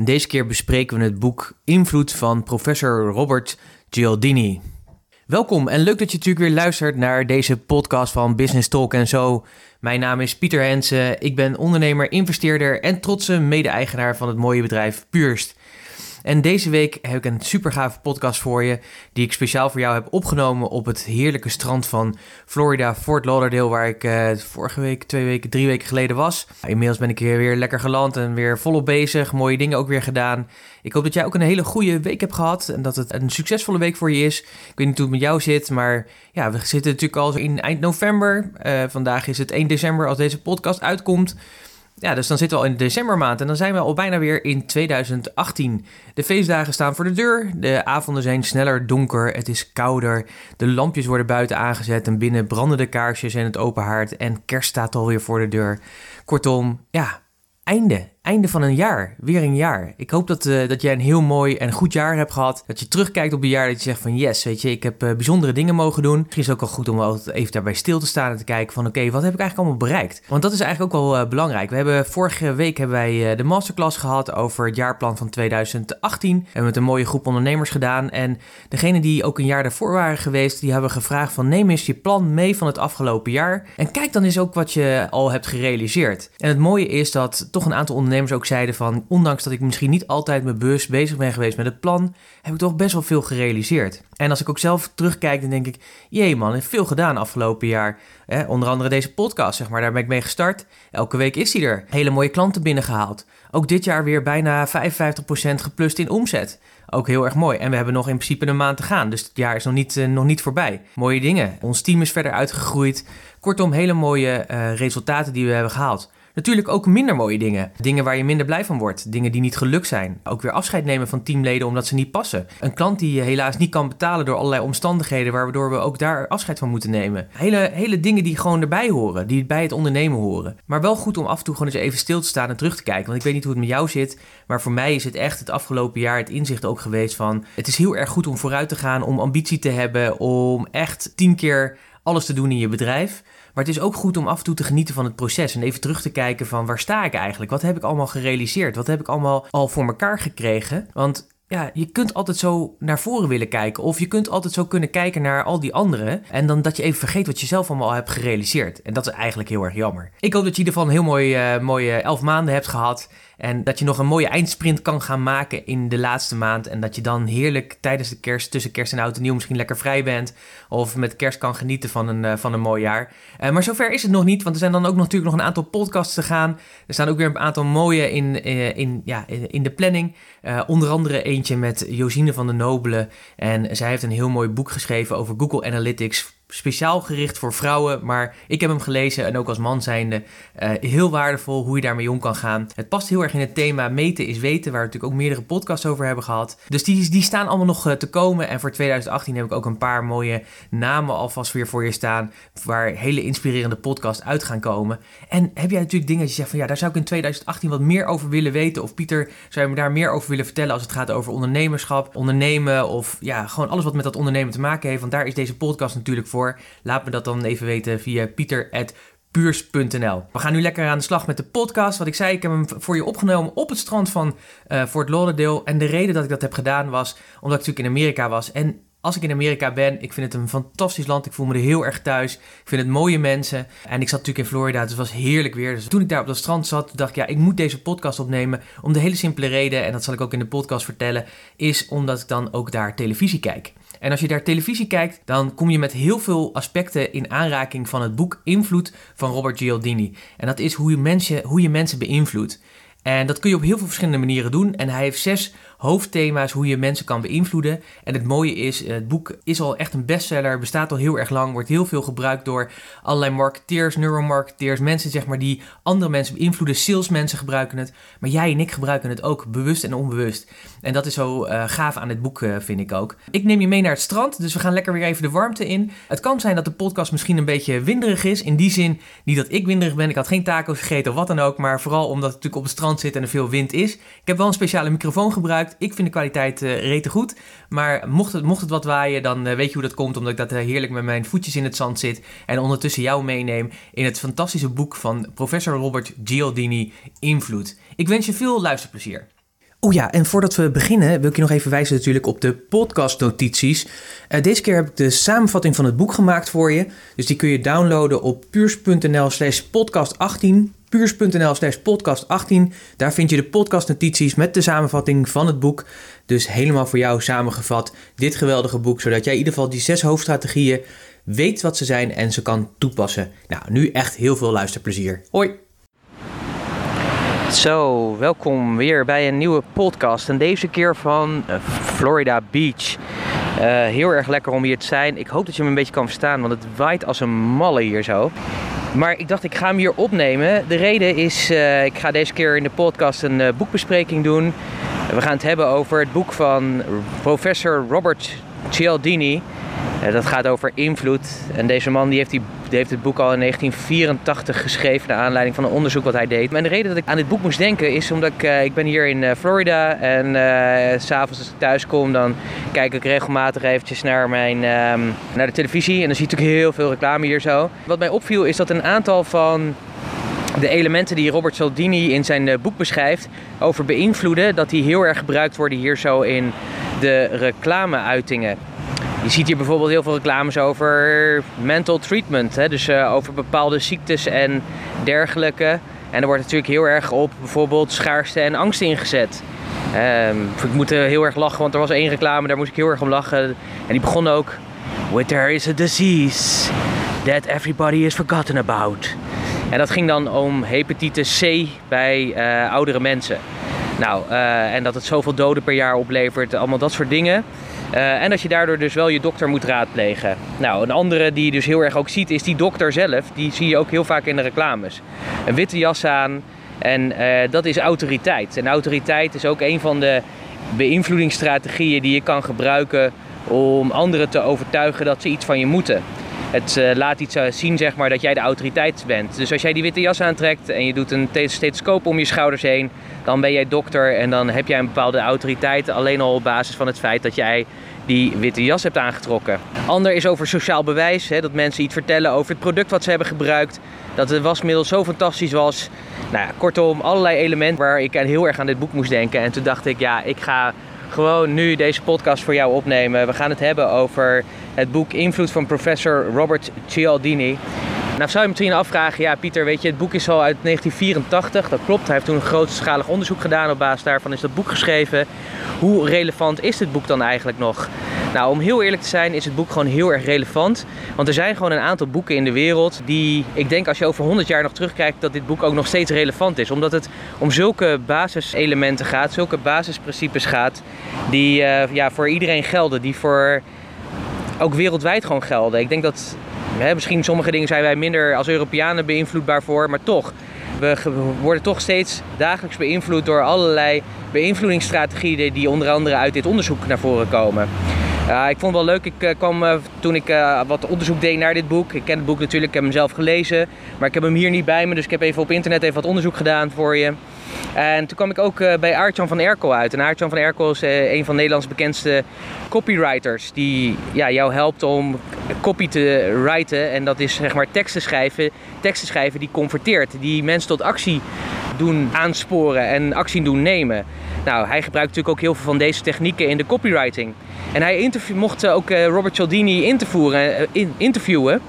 en deze keer bespreken we het boek Invloed van professor Robert Gialdini. Welkom en leuk dat je natuurlijk weer luistert naar deze podcast van Business Talk en zo. Mijn naam is Pieter Hensen, ik ben ondernemer, investeerder en trotse mede-eigenaar van het mooie bedrijf Purst. En deze week heb ik een super gave podcast voor je, die ik speciaal voor jou heb opgenomen op het heerlijke strand van Florida, Fort Lauderdale, waar ik uh, vorige week, twee weken, drie weken geleden was. Inmiddels ben ik hier weer lekker geland en weer volop bezig, mooie dingen ook weer gedaan. Ik hoop dat jij ook een hele goede week hebt gehad en dat het een succesvolle week voor je is. Ik weet niet hoe het met jou zit, maar ja, we zitten natuurlijk al in eind november. Uh, vandaag is het 1 december als deze podcast uitkomt. Ja, dus dan zitten we al in de decembermaand en dan zijn we al bijna weer in 2018. De feestdagen staan voor de deur, de avonden zijn sneller donker, het is kouder, de lampjes worden buiten aangezet en binnen branden de kaarsjes en het open haard en kerst staat alweer voor de deur. Kortom, ja, einde einde van een jaar. Weer een jaar. Ik hoop dat, uh, dat jij een heel mooi en goed jaar hebt gehad. Dat je terugkijkt op een jaar dat je zegt van yes, weet je, ik heb uh, bijzondere dingen mogen doen. Misschien is het ook wel goed om altijd even daarbij stil te staan en te kijken van oké, wat heb ik eigenlijk allemaal bereikt? Want dat is eigenlijk ook wel uh, belangrijk. We hebben vorige week hebben wij de masterclass gehad over het jaarplan van 2018. We hebben met een mooie groep ondernemers gedaan. En degene die ook een jaar daarvoor waren geweest, die hebben gevraagd van neem eens je plan mee van het afgelopen jaar. En kijk dan eens ook wat je al hebt gerealiseerd. En het mooie is dat toch een aantal ondernemers ook zeiden van, ondanks dat ik misschien niet altijd mijn bus bezig ben geweest met het plan, heb ik toch best wel veel gerealiseerd. En als ik ook zelf terugkijk, dan denk ik, jee man, ik veel gedaan afgelopen jaar. onder andere deze podcast, zeg maar, daar ben ik mee gestart. Elke week is hij er. Hele mooie klanten binnengehaald. Ook dit jaar weer bijna 55% geplust in omzet. Ook heel erg mooi. En we hebben nog in principe een maand te gaan. Dus het jaar is nog niet, uh, nog niet voorbij. Mooie dingen. Ons team is verder uitgegroeid. Kortom, hele mooie uh, resultaten die we hebben gehaald. Natuurlijk ook minder mooie dingen. Dingen waar je minder blij van wordt. Dingen die niet gelukt zijn. Ook weer afscheid nemen van teamleden omdat ze niet passen. Een klant die je helaas niet kan betalen door allerlei omstandigheden, waardoor we ook daar afscheid van moeten nemen. Hele, hele dingen die gewoon erbij horen, die bij het ondernemen horen. Maar wel goed om af en toe gewoon eens even stil te staan en terug te kijken. Want ik weet niet hoe het met jou zit, maar voor mij is het echt het afgelopen jaar het inzicht ook geweest van... Het is heel erg goed om vooruit te gaan, om ambitie te hebben, om echt tien keer alles te doen in je bedrijf. Maar het is ook goed om af en toe te genieten van het proces en even terug te kijken van waar sta ik eigenlijk? Wat heb ik allemaal gerealiseerd? Wat heb ik allemaal al voor elkaar gekregen? Want ja, je kunt altijd zo naar voren willen kijken. Of je kunt altijd zo kunnen kijken naar al die anderen. En dan dat je even vergeet wat je zelf allemaal hebt gerealiseerd. En dat is eigenlijk heel erg jammer. Ik hoop dat je geval een heel mooi, uh, mooie elf maanden hebt gehad. En dat je nog een mooie eindsprint kan gaan maken in de laatste maand. En dat je dan heerlijk tijdens de kerst, tussen kerst en oud en nieuw, misschien lekker vrij bent. Of met kerst kan genieten van een, uh, van een mooi jaar. Uh, maar zover is het nog niet, want er zijn dan ook natuurlijk nog een aantal podcasts te gaan. Er staan ook weer een aantal mooie in, uh, in, ja, in de planning. onder andere eentje met Josine van de Nobelen. En zij heeft een heel mooi boek geschreven over Google Analytics speciaal gericht voor vrouwen, maar ik heb hem gelezen en ook als man zijnde uh, heel waardevol hoe je daarmee om kan gaan. Het past heel erg in het thema meten is weten, waar we natuurlijk ook meerdere podcasts over hebben gehad. Dus die, die staan allemaal nog uh, te komen en voor 2018 heb ik ook een paar mooie namen alvast weer voor je staan, waar hele inspirerende podcasts uit gaan komen. En heb jij natuurlijk dingen dat je zegt van ja, daar zou ik in 2018 wat meer over willen weten of Pieter, zou je me daar meer over willen vertellen als het gaat over ondernemerschap, ondernemen of ja, gewoon alles wat met dat ondernemen te maken heeft, want daar is deze podcast natuurlijk voor Laat me dat dan even weten via pieter.puurs.nl. We gaan nu lekker aan de slag met de podcast. Wat ik zei, ik heb hem voor je opgenomen op het strand van uh, Fort Lauderdale. En de reden dat ik dat heb gedaan was omdat ik natuurlijk in Amerika was. En als ik in Amerika ben, ik vind het een fantastisch land. Ik voel me er heel erg thuis. Ik vind het mooie mensen. En ik zat natuurlijk in Florida, dus het was heerlijk weer. Dus toen ik daar op dat strand zat, dacht ik, ja, ik moet deze podcast opnemen. Om de hele simpele reden, en dat zal ik ook in de podcast vertellen, is omdat ik dan ook daar televisie kijk. En als je daar televisie kijkt, dan kom je met heel veel aspecten in aanraking van het boek Invloed van Robert Gialdini. En dat is hoe je mensen, hoe je mensen beïnvloedt. En dat kun je op heel veel verschillende manieren doen. En hij heeft zes hoofdthema's hoe je mensen kan beïnvloeden. En het mooie is, het boek is al echt een bestseller, bestaat al heel erg lang, wordt heel veel gebruikt door allerlei marketeers, neuromarketeers, mensen zeg maar die andere mensen beïnvloeden. Salesmensen gebruiken het, maar jij en ik gebruiken het ook bewust en onbewust. En dat is zo uh, gaaf aan het boek, uh, vind ik ook. Ik neem je mee naar het strand, dus we gaan lekker weer even de warmte in. Het kan zijn dat de podcast misschien een beetje winderig is. In die zin, niet dat ik winderig ben, ik had geen taco's gegeten of wat dan ook, maar vooral omdat het natuurlijk op het strand zit en er veel wind is. Ik heb wel een speciale microfoon gebruikt. Ik vind de kwaliteit uh, rete goed, maar mocht het, mocht het wat waaien, dan weet je hoe dat komt, omdat ik dat heerlijk met mijn voetjes in het zand zit en ondertussen jou meeneem in het fantastische boek van professor Robert Gialdini, Invloed. Ik wens je veel luisterplezier. Oh ja, en voordat we beginnen wil ik je nog even wijzen natuurlijk op de podcastnotities. Uh, deze keer heb ik de samenvatting van het boek gemaakt voor je. Dus die kun je downloaden op puurs.nl slash podcast 18. Puurs.nl slash podcast 18. Daar vind je de podcastnotities met de samenvatting van het boek. Dus helemaal voor jou samengevat dit geweldige boek. Zodat jij in ieder geval die zes hoofdstrategieën weet wat ze zijn en ze kan toepassen. Nou, nu echt heel veel luisterplezier. Hoi! Zo, welkom weer bij een nieuwe podcast. En deze keer van eh, Florida Beach. Uh, heel erg lekker om hier te zijn. Ik hoop dat je me een beetje kan verstaan, want het waait als een malle hier zo. Maar ik dacht, ik ga hem hier opnemen. De reden is, uh, ik ga deze keer in de podcast een boekbespreking doen. We gaan het hebben over het boek van professor Robert Cialdini. Uh, dat gaat over invloed. En deze man die heeft, die, die heeft het boek al in 1984 geschreven naar aanleiding van een onderzoek wat hij deed. En de reden dat ik aan dit boek moest denken is omdat ik, uh, ik ben hier in uh, Florida en s s'avonds als ik thuis kom dan kijk ik regelmatig eventjes naar, mijn, um, naar de televisie en dan zie je natuurlijk heel veel reclame hier zo. Wat mij opviel is dat een aantal van de elementen die Robert Cialdini in zijn boek beschrijft over beïnvloeden, dat die heel erg gebruikt worden hier zo in de reclameuitingen. Je ziet hier bijvoorbeeld heel veel reclames over mental treatment, hè? dus uh, over bepaalde ziektes en dergelijke. En er wordt natuurlijk heel erg op bijvoorbeeld schaarste en angst ingezet. Um, ik moet heel erg lachen, want er was één reclame, daar moest ik heel erg om lachen. En die begon ook: With there is a disease that everybody is forgotten about. En dat ging dan om hepatitis C bij uh, oudere mensen. Nou, uh, en dat het zoveel doden per jaar oplevert, allemaal dat soort dingen. Uh, en dat je daardoor dus wel je dokter moet raadplegen. Nou, een andere die je dus heel erg ook ziet is die dokter zelf. Die zie je ook heel vaak in de reclames. Een witte jas aan en uh, dat is autoriteit. En autoriteit is ook een van de beïnvloedingsstrategieën die je kan gebruiken om anderen te overtuigen dat ze iets van je moeten. Het uh, laat iets zien, zeg maar, dat jij de autoriteit bent. Dus als jij die witte jas aantrekt en je doet een stethoscoop om je schouders heen, dan ben jij dokter en dan heb jij een bepaalde autoriteit. Alleen al op basis van het feit dat jij die witte jas hebt aangetrokken. Ander is over sociaal bewijs, hè, dat mensen iets vertellen over het product wat ze hebben gebruikt. Dat het wasmiddel zo fantastisch was. Nou kortom, allerlei elementen waar ik heel erg aan dit boek moest denken. En toen dacht ik, ja, ik ga gewoon nu deze podcast voor jou opnemen. We gaan het hebben over het boek Invloed van professor Robert Cialdini. Nou zou je misschien afvragen, ja Pieter, weet je, het boek is al uit 1984, dat klopt. Hij heeft toen een grootschalig onderzoek gedaan, op basis daarvan is dat boek geschreven. Hoe relevant is dit boek dan eigenlijk nog? Nou, om heel eerlijk te zijn is het boek gewoon heel erg relevant. Want er zijn gewoon een aantal boeken in de wereld die, ik denk als je over 100 jaar nog terugkijkt, dat dit boek ook nog steeds relevant is. Omdat het om zulke basiselementen gaat, zulke basisprincipes gaat, die uh, ja, voor iedereen gelden. Die voor ook wereldwijd gewoon gelden. Ik denk dat Hè, misschien sommige dingen zijn wij minder als Europeanen beïnvloedbaar voor, maar toch. We worden toch steeds dagelijks beïnvloed door allerlei beïnvloedingsstrategieën die onder andere uit dit onderzoek naar voren komen. Ik vond het wel leuk. Ik uh, kwam uh, toen ik wat onderzoek deed naar dit boek. Ik ken het boek natuurlijk, ik heb hem zelf gelezen. Maar ik heb hem hier niet bij me, dus ik heb even op internet even wat onderzoek gedaan voor je. En toen kwam ik ook bij Aartjan van Erkel uit. En Aartjan van Erkel is een van Nederlands bekendste copywriters. Die ja, jou helpt om copy te writen. En dat is zeg maar teksten schrijven. Teksten schrijven die converteert. Die mensen tot actie doen aansporen en actie doen nemen. Nou, hij gebruikt natuurlijk ook heel veel van deze technieken in de copywriting. En hij mocht ook uh, Robert Cialdini intervoeren, uh, in, interviewen.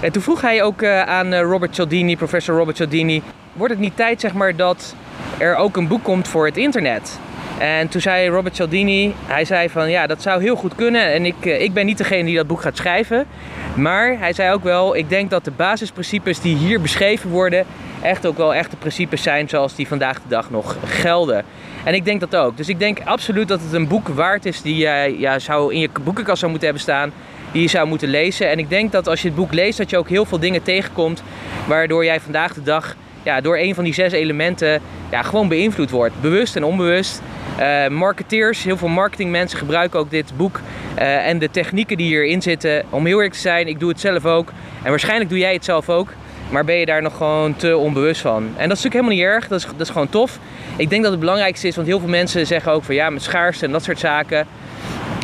En toen vroeg hij ook aan Robert Cialdini, professor Robert Cialdini... wordt het niet tijd zeg maar, dat er ook een boek komt voor het internet? En toen zei Robert Cialdini, hij zei van ja, dat zou heel goed kunnen. En ik, ik ben niet degene die dat boek gaat schrijven. Maar hij zei ook wel, ik denk dat de basisprincipes die hier beschreven worden... echt ook wel echte principes zijn zoals die vandaag de dag nog gelden. En ik denk dat ook. Dus ik denk absoluut dat het een boek waard is die jij ja, zou in je boekenkast zou moeten hebben staan. Die je zou moeten lezen. En ik denk dat als je het boek leest, dat je ook heel veel dingen tegenkomt. Waardoor jij vandaag de dag ja, door een van die zes elementen ja, gewoon beïnvloed wordt. Bewust en onbewust. Uh, marketeers, heel veel marketingmensen gebruiken ook dit boek. Uh, en de technieken die hierin zitten. Om heel eerlijk te zijn, ik doe het zelf ook. En waarschijnlijk doe jij het zelf ook. Maar ben je daar nog gewoon te onbewust van. En dat is natuurlijk helemaal niet erg. Dat is, dat is gewoon tof. Ik denk dat het belangrijkste is, want heel veel mensen zeggen ook van ja, met schaarste en dat soort zaken.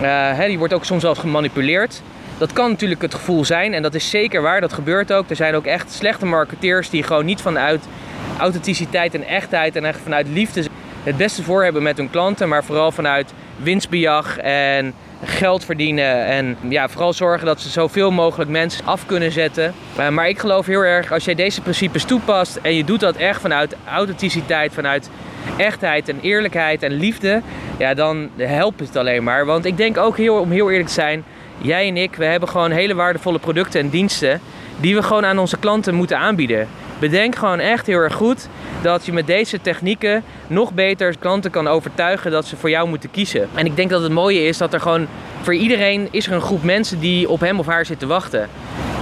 Uh, hè, die wordt ook soms wel gemanipuleerd. Dat kan natuurlijk het gevoel zijn en dat is zeker waar, dat gebeurt ook. Er zijn ook echt slechte marketeers die gewoon niet vanuit authenticiteit en echtheid en echt vanuit liefde het beste voor hebben met hun klanten, maar vooral vanuit winstbejag en geld verdienen. En ja, vooral zorgen dat ze zoveel mogelijk mensen af kunnen zetten. Eh, maar ik geloof heel erg, als jij deze principes toepast en je doet dat echt vanuit authenticiteit, vanuit echtheid en eerlijkheid en liefde, ja, dan helpt het alleen maar. Want ik denk ook heel, om heel eerlijk te zijn, jij en ik, we hebben gewoon hele waardevolle producten en diensten die we gewoon aan onze klanten moeten aanbieden. Bedenk gewoon echt heel erg goed dat je met deze technieken nog beter klanten kan overtuigen dat ze voor jou moeten kiezen. En ik denk dat het mooie is dat er gewoon voor iedereen is er een groep mensen die op hem of haar zitten wachten.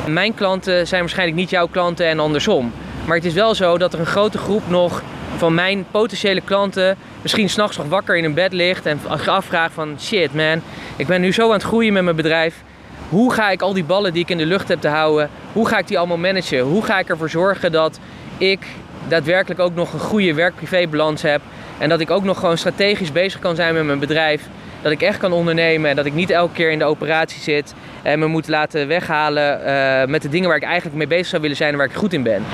Mijn klanten zijn waarschijnlijk niet jouw klanten en andersom. Maar het is wel zo dat er een grote groep nog van mijn potentiële klanten misschien s'nachts nog wakker in een bed ligt en zich afvraagt van shit man, ik ben nu zo aan het groeien met mijn bedrijf. Hoe ga ik al die ballen die ik in de lucht heb te houden, hoe ga ik die allemaal managen? Hoe ga ik ervoor zorgen dat ik daadwerkelijk ook nog een goede werk-privé-balans heb en dat ik ook nog gewoon strategisch bezig kan zijn met mijn bedrijf? Dat ik echt kan ondernemen en dat ik niet elke keer in de operatie zit en me moet laten weghalen uh, met de dingen waar ik eigenlijk mee bezig zou willen zijn en waar ik goed in ben.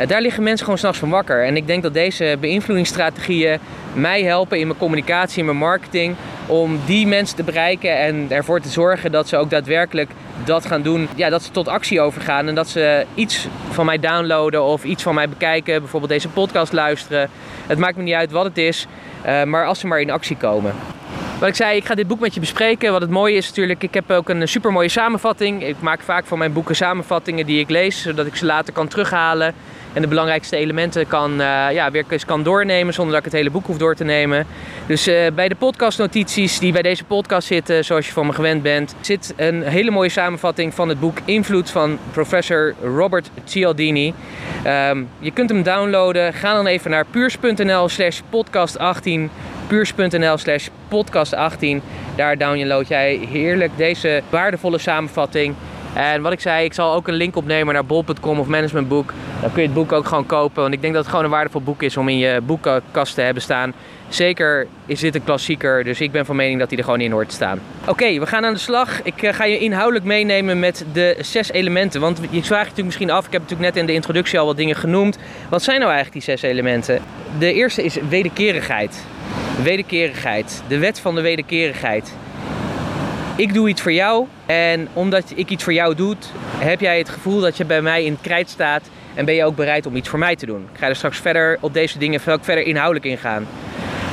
Uh, daar liggen mensen gewoon s'nachts van wakker. En ik denk dat deze beïnvloedingsstrategieën mij helpen in mijn communicatie, in mijn marketing, om die mensen te bereiken en ervoor te zorgen dat ze ook daadwerkelijk dat gaan doen. Ja, dat ze tot actie overgaan en dat ze iets van mij downloaden of iets van mij bekijken. Bijvoorbeeld deze podcast luisteren. Het maakt me niet uit wat het is, uh, maar als ze maar in actie komen. Wat ik zei, ik ga dit boek met je bespreken. Wat het mooie is natuurlijk, ik heb ook een super mooie samenvatting. Ik maak vaak van mijn boeken samenvattingen die ik lees, zodat ik ze later kan terughalen en de belangrijkste elementen kan, uh, ja, weer eens kan doornemen zonder dat ik het hele boek hoef door te nemen. Dus uh, bij de podcastnotities die bij deze podcast zitten, zoals je van me gewend bent, zit een hele mooie samenvatting van het boek Invloed van professor Robert Cialdini. Um, je kunt hem downloaden. Ga dan even naar puurs.nl slash podcast 18 puurs.nl slash podcast 18. Daar download jij heerlijk deze waardevolle samenvatting. En wat ik zei, ik zal ook een link opnemen naar bol.com of managementboek. Dan kun je het boek ook gewoon kopen. Want ik denk dat het gewoon een waardevol boek is om in je boekenkast te hebben staan. Zeker is dit een klassieker, dus ik ben van mening dat hij er gewoon in hoort te staan. Oké, we gaan aan de slag. Ik uh, ga je inhoudelijk meenemen met de zes elementen. Want je vraagt je natuurlijk misschien af, ik heb natuurlijk net in de introductie al wat dingen genoemd. Wat zijn nou eigenlijk die zes elementen? De eerste is wederkerigheid. Wederkerigheid. De wet van de wederkerigheid. Ik doe iets voor jou en omdat ik iets voor jou doe, heb jij het gevoel dat je bij mij in het krijt staat en ben je ook bereid om iets voor mij te doen. Ik ga er straks verder op deze dingen verder inhoudelijk ingaan.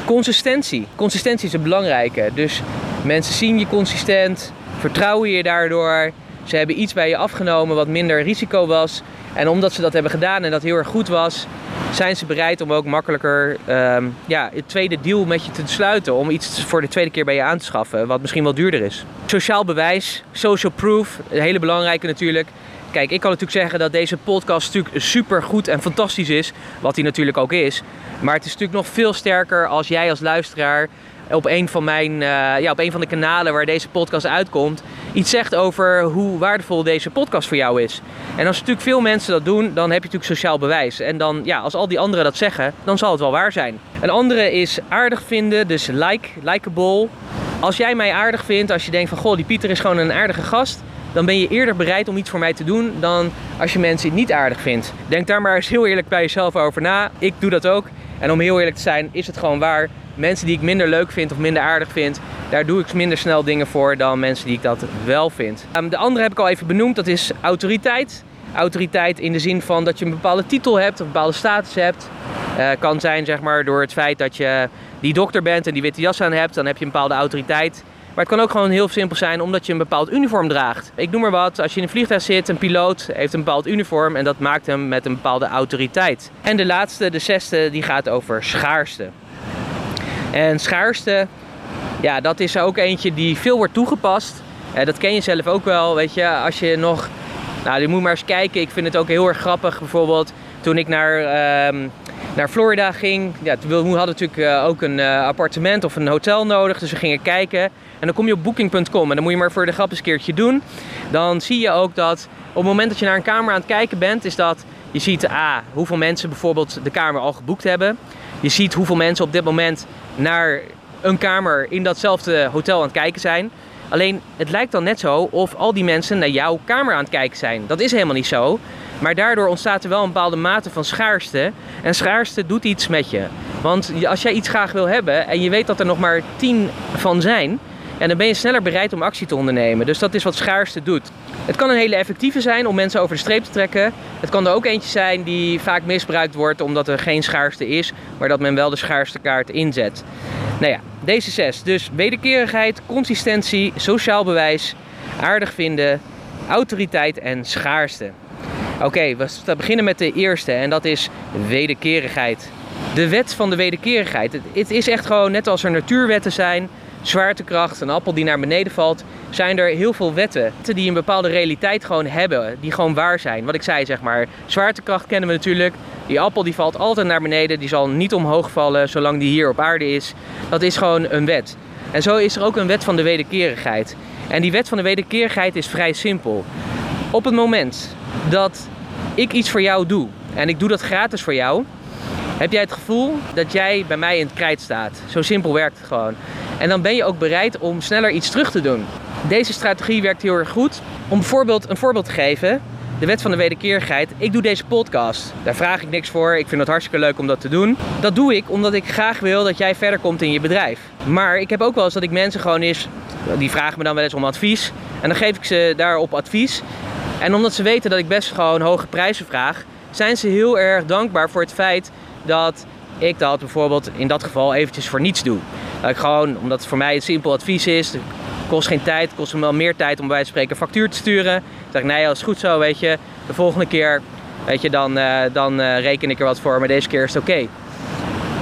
Consistentie. Consistentie is een belangrijke. Dus mensen zien je consistent, vertrouwen je daardoor. Ze hebben iets bij je afgenomen wat minder risico was. En omdat ze dat hebben gedaan en dat heel erg goed was, zijn ze bereid om ook makkelijker um, ja, het tweede deal met je te sluiten. Om iets voor de tweede keer bij je aan te schaffen, wat misschien wel duurder is. Sociaal bewijs, social proof, een hele belangrijke natuurlijk. Kijk, ik kan natuurlijk zeggen dat deze podcast natuurlijk super goed en fantastisch is. Wat hij natuurlijk ook is. Maar het is natuurlijk nog veel sterker als jij als luisteraar op een van mijn, uh, ja, op een van de kanalen waar deze podcast uitkomt, iets zegt over hoe waardevol deze podcast voor jou is. En als natuurlijk veel mensen dat doen, dan heb je natuurlijk sociaal bewijs. En dan, ja, als al die anderen dat zeggen, dan zal het wel waar zijn. Een andere is aardig vinden, dus like, likeable. Als jij mij aardig vindt, als je denkt van goh, die Pieter is gewoon een aardige gast, dan ben je eerder bereid om iets voor mij te doen dan als je mensen niet aardig vindt. Denk daar maar eens heel eerlijk bij jezelf over na. Ik doe dat ook. En om heel eerlijk te zijn, is het gewoon waar. Mensen die ik minder leuk vind of minder aardig vind, daar doe ik minder snel dingen voor dan mensen die ik dat wel vind. Um, de andere heb ik al even benoemd, dat is autoriteit. Autoriteit in de zin van dat je een bepaalde titel hebt, of een bepaalde status hebt. Uh, kan zijn zeg maar door het feit dat je die dokter bent en die witte jas aan hebt, dan heb je een bepaalde autoriteit. Maar het kan ook gewoon heel simpel zijn omdat je een bepaald uniform draagt. Ik noem maar wat, als je in een vliegtuig zit, een piloot heeft een bepaald uniform en dat maakt hem met een bepaalde autoriteit. En de laatste, de zesde, die gaat over schaarste. En schaarste, ja, dat is ook eentje die veel wordt toegepast. Uh, dat ken je zelf ook wel, weet je. Als je nog, nou, je moet maar eens kijken. Ik vind het ook heel erg grappig, bijvoorbeeld toen ik naar, uh, naar Florida ging. Ja, we hadden natuurlijk uh, ook een uh, appartement of een hotel nodig, dus we gingen kijken. En dan kom je op booking.com en dan moet je maar voor de grap eens een keertje doen. Dan zie je ook dat op het moment dat je naar een kamer aan het kijken bent, is dat je ziet ah, hoeveel mensen bijvoorbeeld de kamer al geboekt hebben. Je ziet hoeveel mensen op dit moment naar een kamer in datzelfde hotel aan het kijken zijn. Alleen het lijkt dan net zo of al die mensen naar jouw kamer aan het kijken zijn. Dat is helemaal niet zo. Maar daardoor ontstaat er wel een bepaalde mate van schaarste. En schaarste doet iets met je. Want als jij iets graag wil hebben en je weet dat er nog maar tien van zijn, en dan ben je sneller bereid om actie te ondernemen. Dus dat is wat schaarste doet. Het kan een hele effectieve zijn om mensen over de streep te trekken. Het kan er ook eentje zijn die vaak misbruikt wordt omdat er geen schaarste is, maar dat men wel de schaarste kaart inzet. Nou ja, deze zes. Dus wederkerigheid, consistentie, sociaal bewijs, aardig vinden, autoriteit en schaarste. Oké, we beginnen met de eerste en dat is wederkerigheid. De wet van de wederkerigheid. Het is echt gewoon net als er natuurwetten zijn, zwaartekracht, een appel die naar beneden valt, zijn er heel veel wetten die een bepaalde realiteit gewoon hebben, die gewoon waar zijn. Wat ik zei, zeg maar, zwaartekracht kennen we natuurlijk. Die appel die valt altijd naar beneden, die zal niet omhoog vallen zolang die hier op aarde is. Dat is gewoon een wet. En zo is er ook een wet van de wederkerigheid. En die wet van de wederkerigheid is vrij simpel. Op het moment dat ik iets voor jou doe en ik doe dat gratis voor jou, heb jij het gevoel dat jij bij mij in het krijt staat. Zo simpel werkt het gewoon. En dan ben je ook bereid om sneller iets terug te doen. Deze strategie werkt heel erg goed. Om bijvoorbeeld een voorbeeld te geven, de wet van de wederkerigheid. Ik doe deze podcast. Daar vraag ik niks voor. Ik vind het hartstikke leuk om dat te doen. Dat doe ik omdat ik graag wil dat jij verder komt in je bedrijf. Maar ik heb ook wel eens dat ik mensen gewoon eens, die vragen me dan wel eens om advies. En dan geef ik ze daarop advies. En omdat ze weten dat ik best gewoon hoge prijzen vraag, zijn ze heel erg dankbaar voor het feit dat ik dat bijvoorbeeld in dat geval eventjes voor niets doe. Dat ik gewoon, omdat het voor mij een simpel advies is, kost geen tijd, kost me wel meer tijd om bij spreken factuur te sturen. Dan zeg ik, nee, dat is goed zo, weet je. De volgende keer, weet je, dan, uh, dan uh, reken ik er wat voor, maar deze keer is het oké.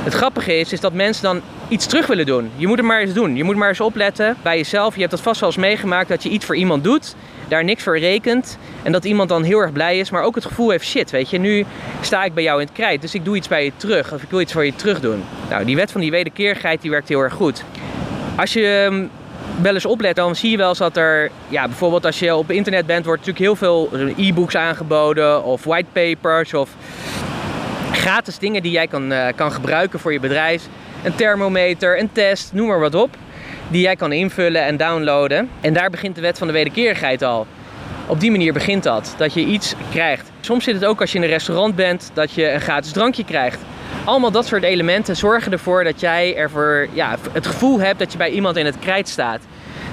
Het grappige is, is dat mensen dan iets terug willen doen. Je moet het maar eens doen. Je moet maar eens opletten bij jezelf. Je hebt dat vast wel eens meegemaakt dat je iets voor iemand doet daar niks voor rekent. En dat iemand dan heel erg blij is, maar ook het gevoel heeft: shit, weet je, nu sta ik bij jou in het krijt. Dus ik doe iets bij je terug. Of ik wil iets voor je terug doen. Nou, die wet van die wederkerigheid die werkt heel erg goed. Als je ehm, wel eens oplet, dan zie je wel eens dat er, ja, bijvoorbeeld als je op internet bent, wordt natuurlijk heel veel e-books aangeboden of whitepapers of gratis dingen die jij kan, uh, kan gebruiken voor je bedrijf. Een thermometer, een test, noem maar wat op die jij kan invullen en downloaden. En daar begint de wet van de wederkerigheid al. Op die manier begint dat, dat je iets krijgt. Soms zit het ook als je in een restaurant bent, dat je een gratis drankje krijgt. Allemaal dat soort elementen zorgen ervoor dat jij ervoor, ja, het gevoel hebt dat je bij iemand in het krijt staat.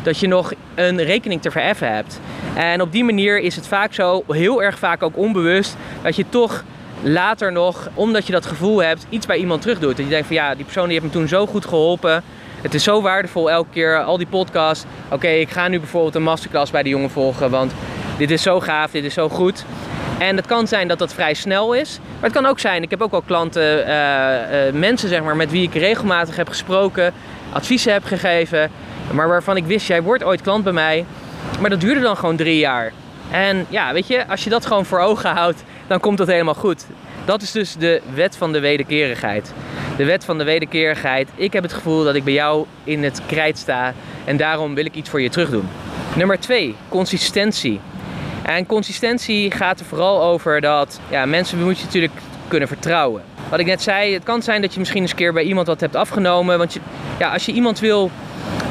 Dat je nog een rekening te vereffen hebt. En op die manier is het vaak zo, heel erg vaak ook onbewust, dat je toch later nog, omdat je dat gevoel hebt, iets bij iemand terug doet. Dat je denkt van ja, die persoon die heeft me toen zo goed geholpen. Het is zo waardevol elke keer, al die podcasts. Oké, ik ga nu bijvoorbeeld een masterclass bij de jongen volgen, want dit is zo gaaf, dit is zo goed. En het kan zijn dat dat vrij snel is. Maar het kan ook zijn, ik heb ook wel klanten, uh, uh, mensen zeg maar, met wie ik regelmatig heb gesproken, adviezen heb gegeven. Maar waarvan ik wist, jij wordt ooit klant bij mij. Maar dat duurde dan gewoon drie jaar. En ja, weet je, als je dat gewoon voor ogen houdt, dan komt dat helemaal goed. Dat is dus de wet van de wederkerigheid. De wet van de wederkerigheid. Ik heb het gevoel dat ik bij jou in het krijt sta en daarom wil ik iets voor je terug doen. Nummer 2, consistentie. En consistentie gaat er vooral over dat ja, mensen moet je natuurlijk kunnen vertrouwen. Wat ik net zei, het kan zijn dat je misschien eens een keer bij iemand wat hebt afgenomen. Want je, ja, als je iemand wil,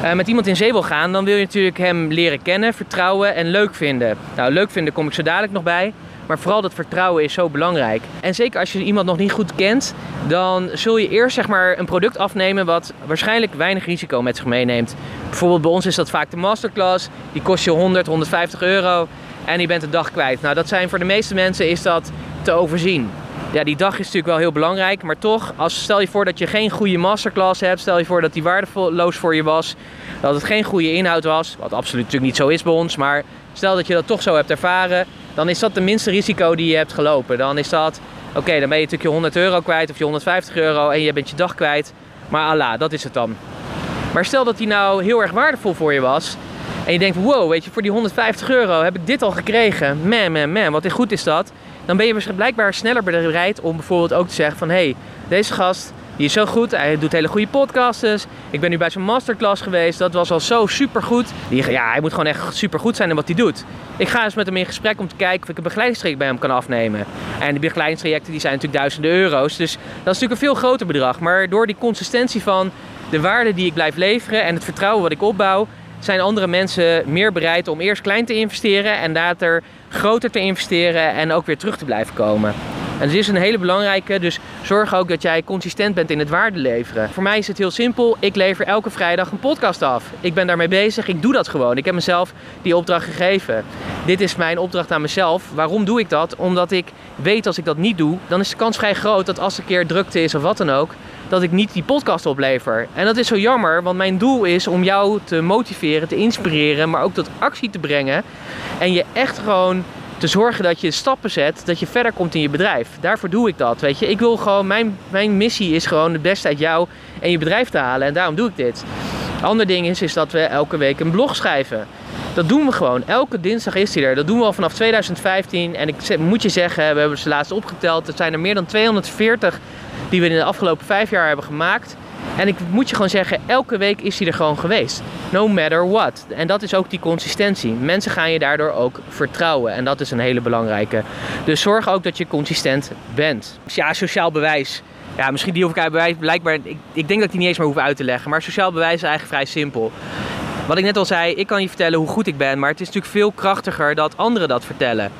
uh, met iemand in zee wil gaan, dan wil je natuurlijk hem leren kennen, vertrouwen en leuk vinden. Nou, leuk vinden kom ik zo dadelijk nog bij. Maar vooral dat vertrouwen is zo belangrijk. En zeker als je iemand nog niet goed kent, dan zul je eerst zeg maar, een product afnemen wat waarschijnlijk weinig risico met zich meeneemt. Bijvoorbeeld bij ons is dat vaak de masterclass. Die kost je 100, 150 euro en je bent de dag kwijt. Nou, dat zijn voor de meeste mensen is dat te overzien. Ja, die dag is natuurlijk wel heel belangrijk, maar toch, als, stel je voor dat je geen goede masterclass hebt, stel je voor dat die waardeloos voor je was, dat het geen goede inhoud was, wat absoluut natuurlijk niet zo is bij ons, maar stel dat je dat toch zo hebt ervaren, dan is dat de minste risico die je hebt gelopen. Dan is dat, oké, dan ben je natuurlijk je 100 euro kwijt of je 150 euro en je bent je dag kwijt. Maar Allah, dat is het dan. Maar stel dat die nou heel erg waardevol voor je was. En je denkt, wow, weet je, voor die 150 euro heb ik dit al gekregen. Man, man, man, wat goed is dat. Dan ben je blijkbaar sneller bereid om bijvoorbeeld ook te zeggen van... hé, hey, deze gast, die is zo goed. Hij doet hele goede podcasts. Ik ben nu bij zijn masterclass geweest. Dat was al zo super goed. Ja, hij moet gewoon echt super goed zijn in wat hij doet. Ik ga eens met hem in gesprek om te kijken of ik een begeleidingstraject bij hem kan afnemen. En die begeleidingstrajecten die zijn natuurlijk duizenden euro's. Dus dat is natuurlijk een veel groter bedrag. Maar door die consistentie van de waarde die ik blijf leveren en het vertrouwen wat ik opbouw, zijn andere mensen meer bereid om eerst klein te investeren en later groter te investeren en ook weer terug te blijven komen. En het is een hele belangrijke, dus zorg ook dat jij consistent bent in het waarde leveren. Voor mij is het heel simpel. Ik lever elke vrijdag een podcast af. Ik ben daarmee bezig. Ik doe dat gewoon. Ik heb mezelf die opdracht gegeven. Dit is mijn opdracht aan mezelf. Waarom doe ik dat? Omdat ik weet als ik dat niet doe, dan is de kans vrij groot dat als er een keer drukte is of wat dan ook, dat ik niet die podcast oplever. En dat is zo jammer, want mijn doel is om jou te motiveren, te inspireren, maar ook tot actie te brengen. En je echt gewoon te zorgen dat je stappen zet, dat je verder komt in je bedrijf. Daarvoor doe ik dat, weet je. Ik wil gewoon, mijn, mijn missie is gewoon het beste uit jou en je bedrijf te halen. En daarom doe ik dit. Ander ding is, is dat we elke week een blog schrijven. Dat doen we gewoon. Elke dinsdag is hij er. Dat doen we al vanaf 2015. En ik moet je zeggen, we hebben ze laatst opgeteld. Er zijn er meer dan 240 die we in de afgelopen vijf jaar hebben gemaakt. En ik moet je gewoon zeggen, elke week is hij er gewoon geweest. No matter what. En dat is ook die consistentie. Mensen gaan je daardoor ook vertrouwen. En dat is een hele belangrijke. Dus zorg ook dat je consistent bent. Ja, sociaal bewijs. Ja, misschien die hoef ik bewijs. Blijkbaar, ik, ik denk dat ik die niet eens meer hoef uit te leggen. Maar sociaal bewijs is eigenlijk vrij simpel. Wat ik net al zei, ik kan je vertellen hoe goed ik ben. Maar het is natuurlijk veel krachtiger dat anderen dat vertellen.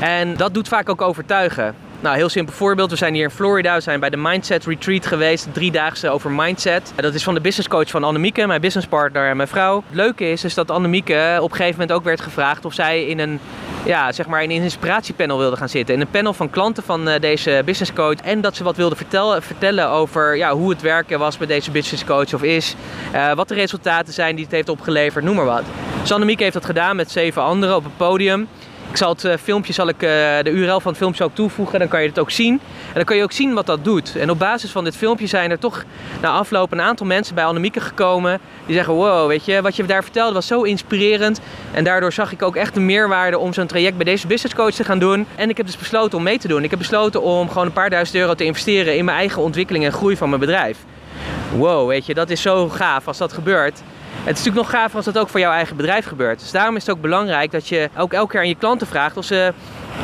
En dat doet vaak ook overtuigen. Nou, heel simpel voorbeeld. We zijn hier in Florida. We zijn bij de Mindset Retreat geweest. Driedaagse over mindset. Dat is van de business coach van Annemieke, mijn businesspartner en mijn vrouw. Het leuke is, is dat Annemieke op een gegeven moment ook werd gevraagd of zij in een, ja, zeg maar in een inspiratiepanel wilde gaan zitten. In een panel van klanten van uh, deze business coach. En dat ze wat wilde vertellen, vertellen over ja, hoe het werken was met deze business coach of is. Uh, wat de resultaten zijn die het heeft opgeleverd, noem maar wat. Dus Annemieke heeft dat gedaan met zeven anderen op het podium. Ik zal het uh, filmpje, zal ik, de URL van het filmpje ook toevoegen, dan kan je het ook zien. En dan kan je ook zien wat dat doet. En op basis van dit filmpje zijn er toch na afloop een aantal mensen bij Annemieke gekomen. Die zeggen, wow, weet je, wat je daar vertelde was zo inspirerend. En daardoor zag ik ook echt de meerwaarde om zo'n traject bij deze business coach te gaan doen. En ik heb dus besloten om mee te doen. Ik heb besloten om gewoon een paar duizend euro te investeren in mijn eigen ontwikkeling en groei van mijn bedrijf. Wow, weet je, dat is zo gaaf als dat gebeurt. Het is natuurlijk nog gaaf als dat ook voor jouw eigen bedrijf gebeurt. Dus daarom is het ook belangrijk dat je ook elke keer aan je klanten vraagt of ze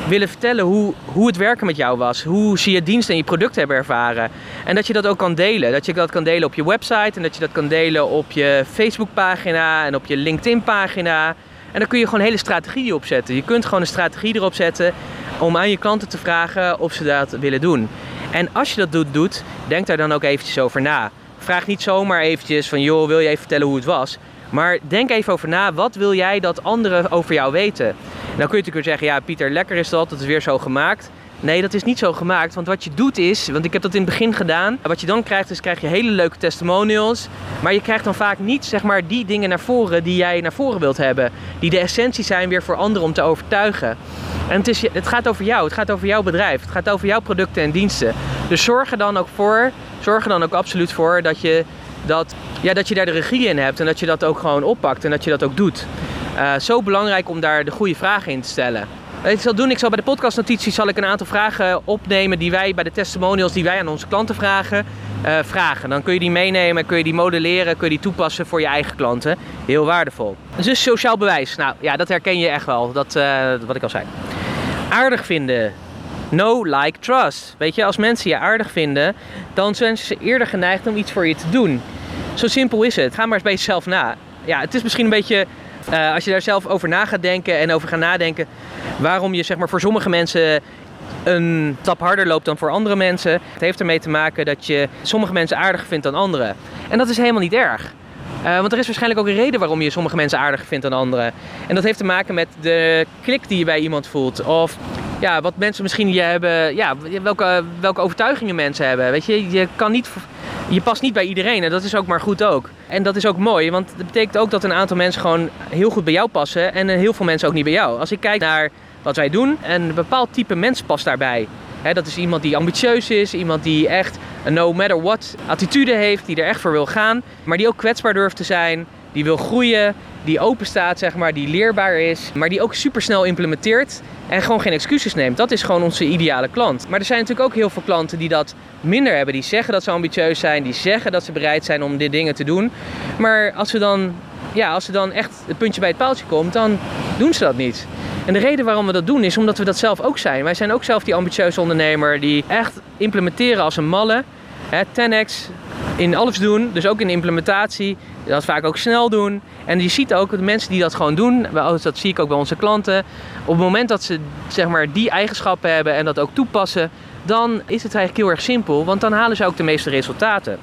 willen vertellen hoe, hoe het werken met jou was. Hoe ze je diensten en je producten hebben ervaren. En dat je dat ook kan delen. Dat je dat kan delen op je website en dat je dat kan delen op je Facebookpagina en op je LinkedIn-pagina. En dan kun je gewoon een hele strategie opzetten. Je kunt gewoon een strategie erop zetten om aan je klanten te vragen of ze dat willen doen. En als je dat doet, doet denk daar dan ook eventjes over na. Vraag niet zomaar eventjes van, joh, wil je even vertellen hoe het was? Maar denk even over na, wat wil jij dat anderen over jou weten? En dan kun je natuurlijk weer zeggen, ja Pieter, lekker is dat, dat is weer zo gemaakt. Nee, dat is niet zo gemaakt. Want wat je doet is, want ik heb dat in het begin gedaan. Wat je dan krijgt is, krijg je hele leuke testimonials. Maar je krijgt dan vaak niet, zeg maar, die dingen naar voren die jij naar voren wilt hebben. Die de essentie zijn weer voor anderen om te overtuigen. En het, is, het gaat over jou, het gaat over jouw bedrijf. Het gaat over jouw producten en diensten. Dus zorg er dan ook voor zorg er dan ook absoluut voor dat je, dat, ja, dat je daar de regie in hebt en dat je dat ook gewoon oppakt en dat je dat ook doet. Uh, zo belangrijk om daar de goede vragen in te stellen. Ik zal doen, ik zal bij de podcastnotities zal ik een aantal vragen opnemen die wij bij de testimonials die wij aan onze klanten vragen, uh, vragen. Dan kun je die meenemen, kun je die modelleren, kun je die toepassen voor je eigen klanten. Heel waardevol. Dus sociaal bewijs. Nou ja, dat herken je echt wel. Dat, uh, wat ik al zei. Aardig vinden. No, like, trust. Weet je, als mensen je aardig vinden, dan zijn ze eerder geneigd om iets voor je te doen. Zo simpel is het. Ga maar eens bij jezelf na. Ja, het is misschien een beetje, uh, als je daar zelf over na gaat denken en over gaat nadenken, waarom je zeg maar voor sommige mensen een stap harder loopt dan voor andere mensen. Het heeft ermee te maken dat je sommige mensen aardiger vindt dan anderen. En dat is helemaal niet erg. Uh, want er is waarschijnlijk ook een reden waarom je sommige mensen aardiger vindt dan anderen. En dat heeft te maken met de klik die je bij iemand voelt. Of ja, wat mensen misschien je hebben, ja, welke, welke overtuigingen mensen hebben. Weet je, je kan niet, je past niet bij iedereen en dat is ook maar goed ook. En dat is ook mooi, want dat betekent ook dat een aantal mensen gewoon heel goed bij jou passen en heel veel mensen ook niet bij jou. Als ik kijk naar wat wij doen, een bepaald type mens past daarbij. dat is iemand die ambitieus is, iemand die echt een no matter what attitude heeft, die er echt voor wil gaan, maar die ook kwetsbaar durft te zijn, die wil groeien, die open staat, zeg maar, die leerbaar is, maar die ook super snel implementeert en gewoon geen excuses neemt. Dat is gewoon onze ideale klant. Maar er zijn natuurlijk ook heel veel klanten die dat minder hebben. Die zeggen dat ze ambitieus zijn, die zeggen dat ze bereid zijn om dit dingen te doen. Maar als ze dan, ja, als ze dan echt het puntje bij het paaltje komt, dan doen ze dat niet. En de reden waarom we dat doen is omdat we dat zelf ook zijn. Wij zijn ook zelf die ambitieuze ondernemer die echt implementeren als een malle. 10x in alles doen, dus ook in implementatie. Dat vaak ook snel doen. En je ziet ook de mensen die dat gewoon doen, dat zie ik ook bij onze klanten. Op het moment dat ze zeg maar, die eigenschappen hebben en dat ook toepassen, dan is het eigenlijk heel erg simpel, want dan halen ze ook de meeste resultaten.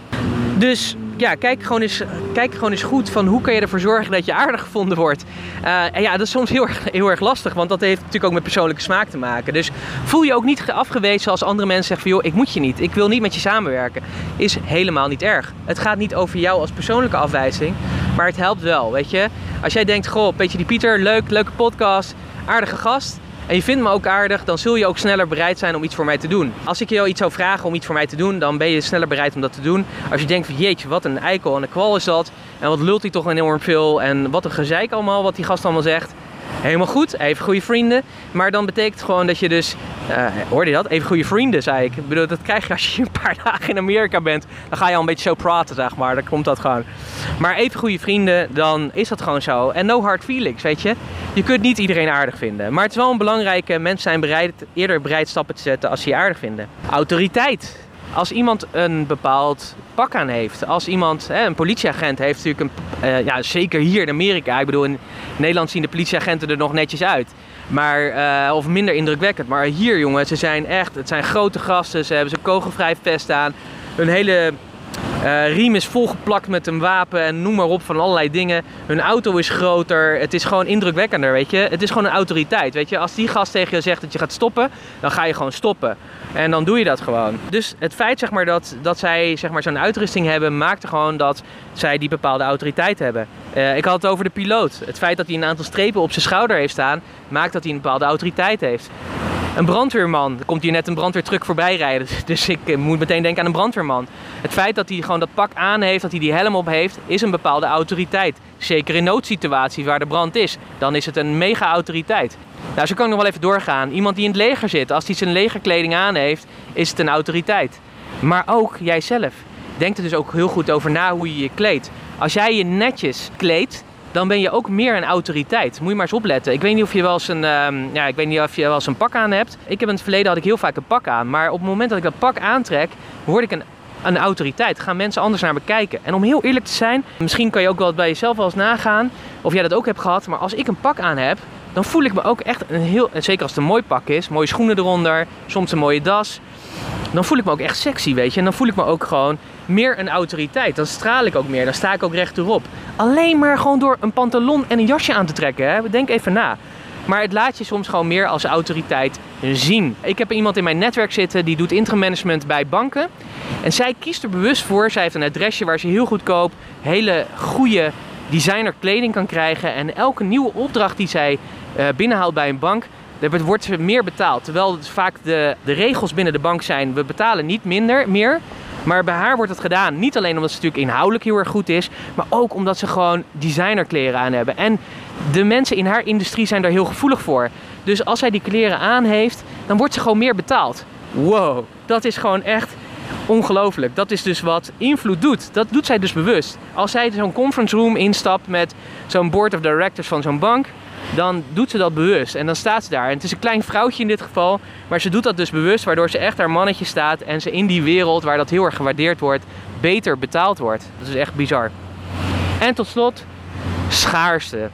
Dus ja, kijk gewoon, eens, kijk gewoon eens goed van hoe kan je ervoor zorgen dat je aardig gevonden wordt. Uh, en ja, dat is soms heel erg, heel erg lastig, want dat heeft natuurlijk ook met persoonlijke smaak te maken. Dus voel je ook niet afgewezen als andere mensen zeggen van joh, ik moet je niet, ik wil niet met je samenwerken. Is helemaal niet erg. Het gaat niet over jou als persoonlijke afwijzing, maar het helpt wel, weet je. Als jij denkt, goh, beetje die Pieter, leuk, leuke podcast, aardige gast en je vindt me ook aardig, dan zul je ook sneller bereid zijn om iets voor mij te doen. Als ik jou iets zou vragen om iets voor mij te doen, dan ben je sneller bereid om dat te doen. Als je denkt van jeetje, wat een eikel en een kwal is dat. En wat lult hij toch enorm veel. En wat een gezeik allemaal, wat die gast allemaal zegt. Helemaal goed, even goede vrienden. Maar dan betekent gewoon dat je dus, uh, hoorde je dat? Even goede vrienden, zei ik. Ik bedoel, dat krijg je als je een paar dagen in Amerika bent. Dan ga je al een beetje zo praten, zeg maar. Dan komt dat gewoon. Maar even goede vrienden, dan is dat gewoon zo. En no hard feelings, weet je. Je kunt niet iedereen aardig vinden. Maar het is wel een belangrijke, mensen zijn bereid, eerder bereid stappen te zetten als ze je aardig vinden. Autoriteit. Als iemand een bepaald pak aan heeft, als iemand, hè, een politieagent heeft natuurlijk een, uh, ja zeker hier in Amerika, ik bedoel in Nederland zien de politieagenten er nog netjes uit. Maar, uh, of minder indrukwekkend. Maar hier jongen, ze zijn echt, het zijn grote gasten, ze hebben ze kogelvrij vest aan. Hun hele uh, riem is volgeplakt met een wapen en noem maar op van allerlei dingen. Hun auto is groter. Het is gewoon indrukwekkender, weet je. Het is gewoon een autoriteit, weet je. Als die gast tegen je zegt dat je gaat stoppen, dan ga je gewoon stoppen. En dan doe je dat gewoon. Dus het feit zeg maar, dat, dat zij zeg maar, zo'n uitrusting hebben, maakt gewoon dat zij die bepaalde autoriteit hebben. Uh, ik had het over de piloot. Het feit dat hij een aantal strepen op zijn schouder heeft staan, maakt dat hij een bepaalde autoriteit heeft. Een brandweerman. Er komt hier net een brandweertruck voorbij rijden. Dus ik eh, moet meteen denken aan een brandweerman. Het feit dat hij gewoon dat pak aan heeft, dat hij die helm op heeft, is een bepaalde autoriteit. Zeker in noodsituaties waar de brand is. Dan is het een mega autoriteit. Nou, zo kan ik nog wel even doorgaan. Iemand die in het leger zit, als hij zijn legerkleding aan heeft, is het een autoriteit. Maar ook jijzelf. Denk er dus ook heel goed over na hoe je je kleedt. Als jij je netjes kleedt, dan ben je ook meer een autoriteit. Moet je maar eens opletten. Ik weet niet of je wel eens een, um, ja, ik weet niet of je wel eens een pak aan hebt. Ik heb in het verleden had ik heel vaak een pak aan. Maar op het moment dat ik dat pak aantrek, word ik een, een autoriteit. Gaan mensen anders naar me kijken. En om heel eerlijk te zijn, misschien kan je ook wel bij jezelf wel eens nagaan of jij dat ook hebt gehad. Maar als ik een pak aan heb, dan voel ik me ook echt een heel, zeker als het een mooi pak is, mooie schoenen eronder, soms een mooie das. Dan voel ik me ook echt sexy, weet je. En dan voel ik me ook gewoon meer een autoriteit. Dan straal ik ook meer, dan sta ik ook rechterop. Alleen maar gewoon door een pantalon en een jasje aan te trekken. Hè? Denk even na. Maar het laat je soms gewoon meer als autoriteit zien. Ik heb iemand in mijn netwerk zitten die doet interim management bij banken. En zij kiest er bewust voor. Zij heeft een adresje waar ze heel goedkoop hele goede designer kleding kan krijgen. En elke nieuwe opdracht die zij uh, binnenhaalt bij een bank, daar wordt ze meer betaald. Terwijl vaak de, de regels binnen de bank zijn, we betalen niet minder, meer. Maar bij haar wordt het gedaan. Niet alleen omdat ze natuurlijk inhoudelijk heel erg goed is, maar ook omdat ze gewoon designerkleren aan hebben. En de mensen in haar industrie zijn daar heel gevoelig voor. Dus als zij die kleren aan heeft, dan wordt ze gewoon meer betaald. Wow, dat is gewoon echt ongelooflijk. Dat is dus wat invloed doet. Dat doet zij dus bewust. Als zij zo'n conference room instapt met zo'n board of directors van zo'n bank, dan doet ze dat bewust. En dan staat ze daar. En het is een klein vrouwtje in dit geval, maar ze doet dat dus bewust, waardoor ze echt haar mannetje staat en ze in die wereld waar dat heel erg gewaardeerd wordt, beter betaald wordt. Dat is echt bizar. En tot slot, schaarste.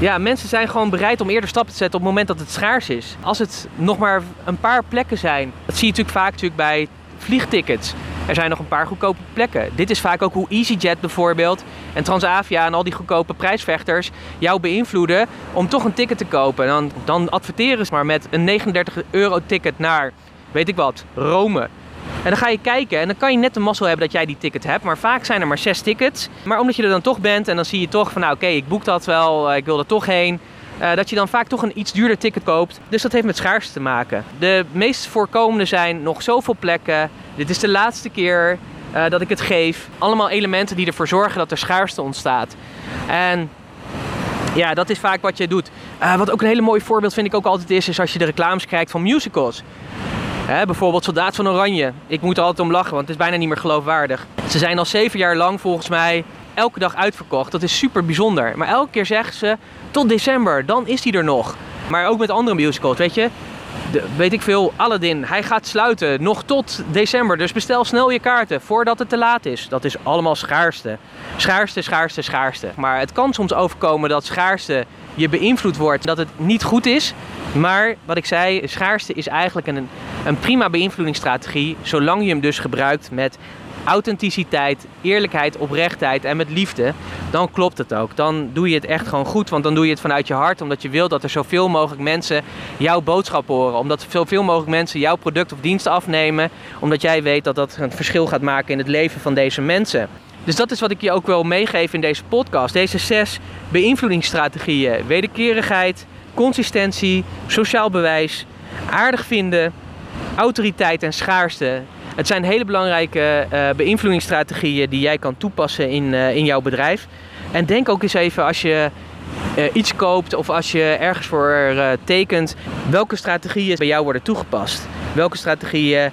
Ja, mensen zijn gewoon bereid om eerder stappen te zetten op het moment dat het schaars is. Als het nog maar een paar plekken zijn, dat zie je natuurlijk vaak natuurlijk bij vliegtickets. Er zijn nog een paar goedkope plekken. Dit is vaak ook hoe EasyJet bijvoorbeeld en Transavia en al die goedkope prijsvechters jou beïnvloeden om toch een ticket te kopen. dan, dan adverteren ze maar met een 39 euro ticket naar, weet ik wat, Rome. En dan ga je kijken en dan kan je net de mazzel hebben dat jij die ticket hebt. Maar vaak zijn er maar zes tickets. Maar omdat je er dan toch bent en dan zie je toch van nou oké, ik boek dat wel, eh, ik wil er toch heen. Uh, dat je dan vaak toch een iets duurder ticket koopt. Dus dat heeft met schaarste te maken. De meest voorkomende zijn nog zoveel plekken. Dit is de laatste keer uh, dat ik het geef. Allemaal elementen die ervoor zorgen dat er schaarste ontstaat. En ja, dat is vaak wat je doet. Uh, wat ook een hele mooi voorbeeld vind ik ook altijd is, is als je de reclames kijkt van musicals. Hè, bijvoorbeeld Soldaat van Oranje. Ik moet er altijd om lachen, want het is bijna niet meer geloofwaardig. Ze zijn al zeven jaar lang volgens mij elke dag uitverkocht. Dat is super bijzonder. Maar elke keer zeggen ze tot december, dan is die er nog. Maar ook met andere musicals, weet je. De, weet ik veel, Aladdin, hij gaat sluiten nog tot december. Dus bestel snel je kaarten voordat het te laat is. Dat is allemaal schaarste. Schaarste, schaarste, schaarste. Maar het kan soms overkomen dat schaarste je beïnvloed wordt, dat het niet goed is. Maar wat ik zei, schaarste is eigenlijk een, een prima beïnvloedingsstrategie, zolang je hem dus gebruikt met authenticiteit, eerlijkheid, oprechtheid en met liefde, dan klopt het ook. Dan doe je het echt gewoon goed, want dan doe je het vanuit je hart, omdat je wil dat er zoveel mogelijk mensen jouw boodschap horen, omdat zoveel mogelijk mensen jouw product of dienst afnemen, omdat jij weet dat dat een verschil gaat maken in het leven van deze mensen. Dus dat is wat ik je ook wil meegeven in deze podcast. Deze zes beïnvloedingsstrategieën: wederkerigheid, consistentie, sociaal bewijs, aardig vinden, autoriteit en schaarste. Het zijn hele belangrijke uh, beïnvloedingsstrategieën die jij kan toepassen in, uh, in jouw bedrijf. En denk ook eens even als je uh, iets koopt of als je ergens voor tekent, welke strategieën bij jou worden toegepast. Welke strategieën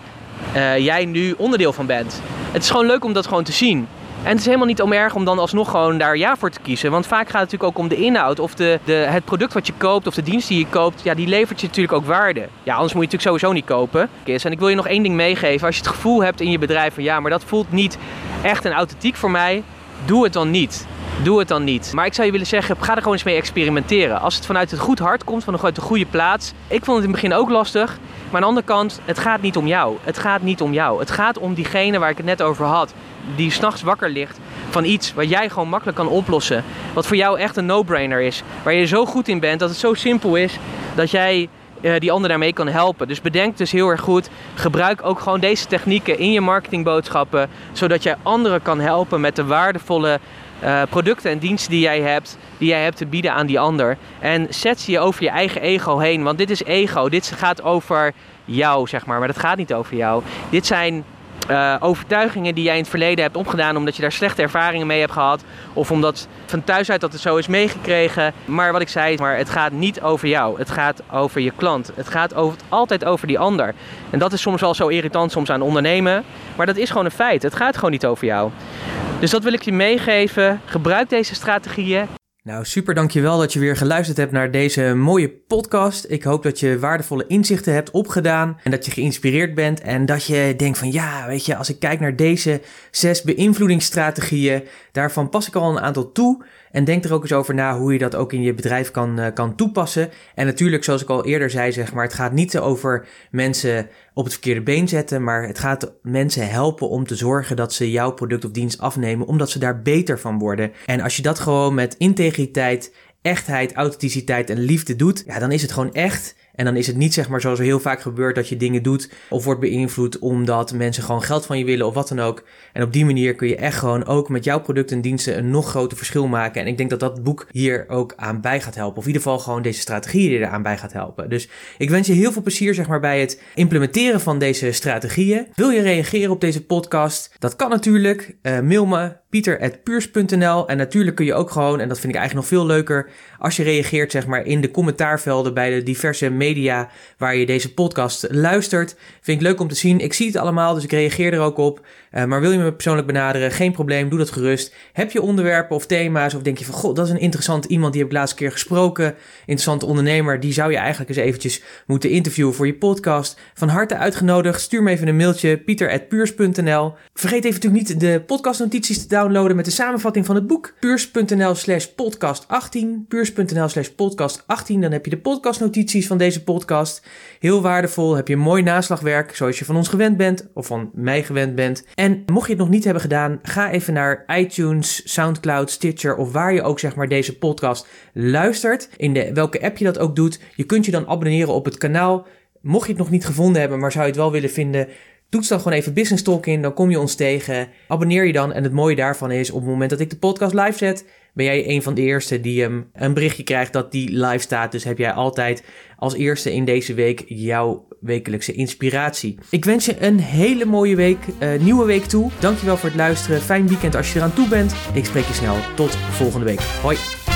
jij nu onderdeel van bent. Het is gewoon leuk om dat gewoon te zien. En het is helemaal niet om erg om dan alsnog gewoon daar ja voor te kiezen. Want vaak gaat het natuurlijk ook om de inhoud of de, de, het product wat je koopt of de dienst die je koopt. Ja, die levert je natuurlijk ook waarde. Ja, anders moet je het natuurlijk sowieso niet kopen. En ik wil je nog één ding meegeven. Als je het gevoel hebt in je bedrijf van ja, maar dat voelt niet echt en authentiek voor mij. Doe het dan niet. Doe het dan niet. Maar ik zou je willen zeggen, ga er gewoon eens mee experimenteren. Als het vanuit het goed hart komt, vanuit de goede plaats. Ik vond het in het begin ook lastig. Maar aan de andere kant, het gaat niet om jou. Het gaat niet om jou. Het gaat om diegene waar ik het net over had die s'nachts wakker ligt van iets wat jij gewoon makkelijk kan oplossen. Wat voor jou echt een no-brainer is. Waar je zo goed in bent dat het zo simpel is dat jij uh, die ander daarmee kan helpen. Dus bedenk dus heel erg goed. Gebruik ook gewoon deze technieken in je marketingboodschappen. Zodat jij anderen kan helpen met de waardevolle uh, producten en diensten die jij hebt. Die jij hebt te bieden aan die ander. En zet ze je over je eigen ego heen. Want dit is ego. Dit gaat over jou, zeg maar. Maar dat gaat niet over jou. Dit zijn uh, overtuigingen die jij in het verleden hebt opgedaan omdat je daar slechte ervaringen mee hebt gehad. Of omdat van thuis uit dat het zo is meegekregen. Maar wat ik zei, maar het gaat niet over jou. Het gaat over je klant. Het gaat over, altijd over die ander. En dat is soms wel zo irritant soms aan ondernemen. Maar dat is gewoon een feit. Het gaat gewoon niet over jou. Dus dat wil ik je meegeven. Gebruik deze strategieën. Nou, super dankjewel dat je weer geluisterd hebt naar deze mooie podcast. Ik hoop dat je waardevolle inzichten hebt opgedaan en dat je geïnspireerd bent en dat je denkt van ja, weet je, als ik kijk naar deze zes beïnvloedingsstrategieën, daarvan pas ik al een aantal toe. En denk er ook eens over na hoe je dat ook in je bedrijf kan, uh, kan toepassen. En natuurlijk, zoals ik al eerder zei, zeg maar, het gaat niet over mensen op het verkeerde been zetten, maar het gaat mensen helpen om te zorgen dat ze jouw product of dienst afnemen, omdat ze daar beter van worden. En als je dat gewoon met integriteit, echtheid, authenticiteit en liefde doet, ja, dan is het gewoon echt. En dan is het niet zeg maar zoals er heel vaak gebeurt dat je dingen doet of wordt beïnvloed omdat mensen gewoon geld van je willen of wat dan ook. En op die manier kun je echt gewoon ook met jouw producten en diensten een nog groter verschil maken. En ik denk dat dat boek hier ook aan bij gaat helpen. Of in ieder geval gewoon deze strategieën er aan bij gaat helpen. Dus ik wens je heel veel plezier zeg maar bij het implementeren van deze strategieën. Wil je reageren op deze podcast? Dat kan natuurlijk. Uh, mail me pieter.puurs.nl. En natuurlijk kun je ook gewoon, en dat vind ik eigenlijk nog veel leuker, als je reageert zeg maar in de commentaarvelden bij de diverse media waar je deze podcast luistert. Vind ik leuk om te zien. Ik zie het allemaal, dus ik reageer er ook op. Uh, maar wil je me persoonlijk benaderen? Geen probleem, doe dat gerust. Heb je onderwerpen of thema's of denk je van, god, dat is een interessant iemand, die heb ik laatst keer gesproken. Interessante ondernemer, die zou je eigenlijk eens eventjes moeten interviewen voor je podcast. Van harte uitgenodigd. Stuur me even een mailtje, pieter.puurs.nl. Vergeet even natuurlijk niet de podcastnotities te downloaden met de samenvatting van het boek. Puurs.nl slash podcast 18. Puurs.nl slash podcast 18. Dan heb je de podcastnotities van deze podcast. Heel waardevol. Heb je mooi naslagwerk, zoals je van ons gewend bent. Of van mij gewend bent. En mocht je het nog niet hebben gedaan, ga even naar iTunes, Soundcloud, Stitcher of waar je ook zeg maar deze podcast luistert. In de, welke app je dat ook doet. Je kunt je dan abonneren op het kanaal. Mocht je het nog niet gevonden hebben, maar zou je het wel willen vinden, Toets dan gewoon even Business Talk in, dan kom je ons tegen. Abonneer je dan en het mooie daarvan is op het moment dat ik de podcast live zet, ben jij een van de eerste die hem een berichtje krijgt dat die live staat. Dus heb jij altijd als eerste in deze week jouw wekelijkse inspiratie. Ik wens je een hele mooie week, uh, nieuwe week toe. Dankjewel voor het luisteren. Fijn weekend als je eraan toe bent. Ik spreek je snel. Tot volgende week. Hoi.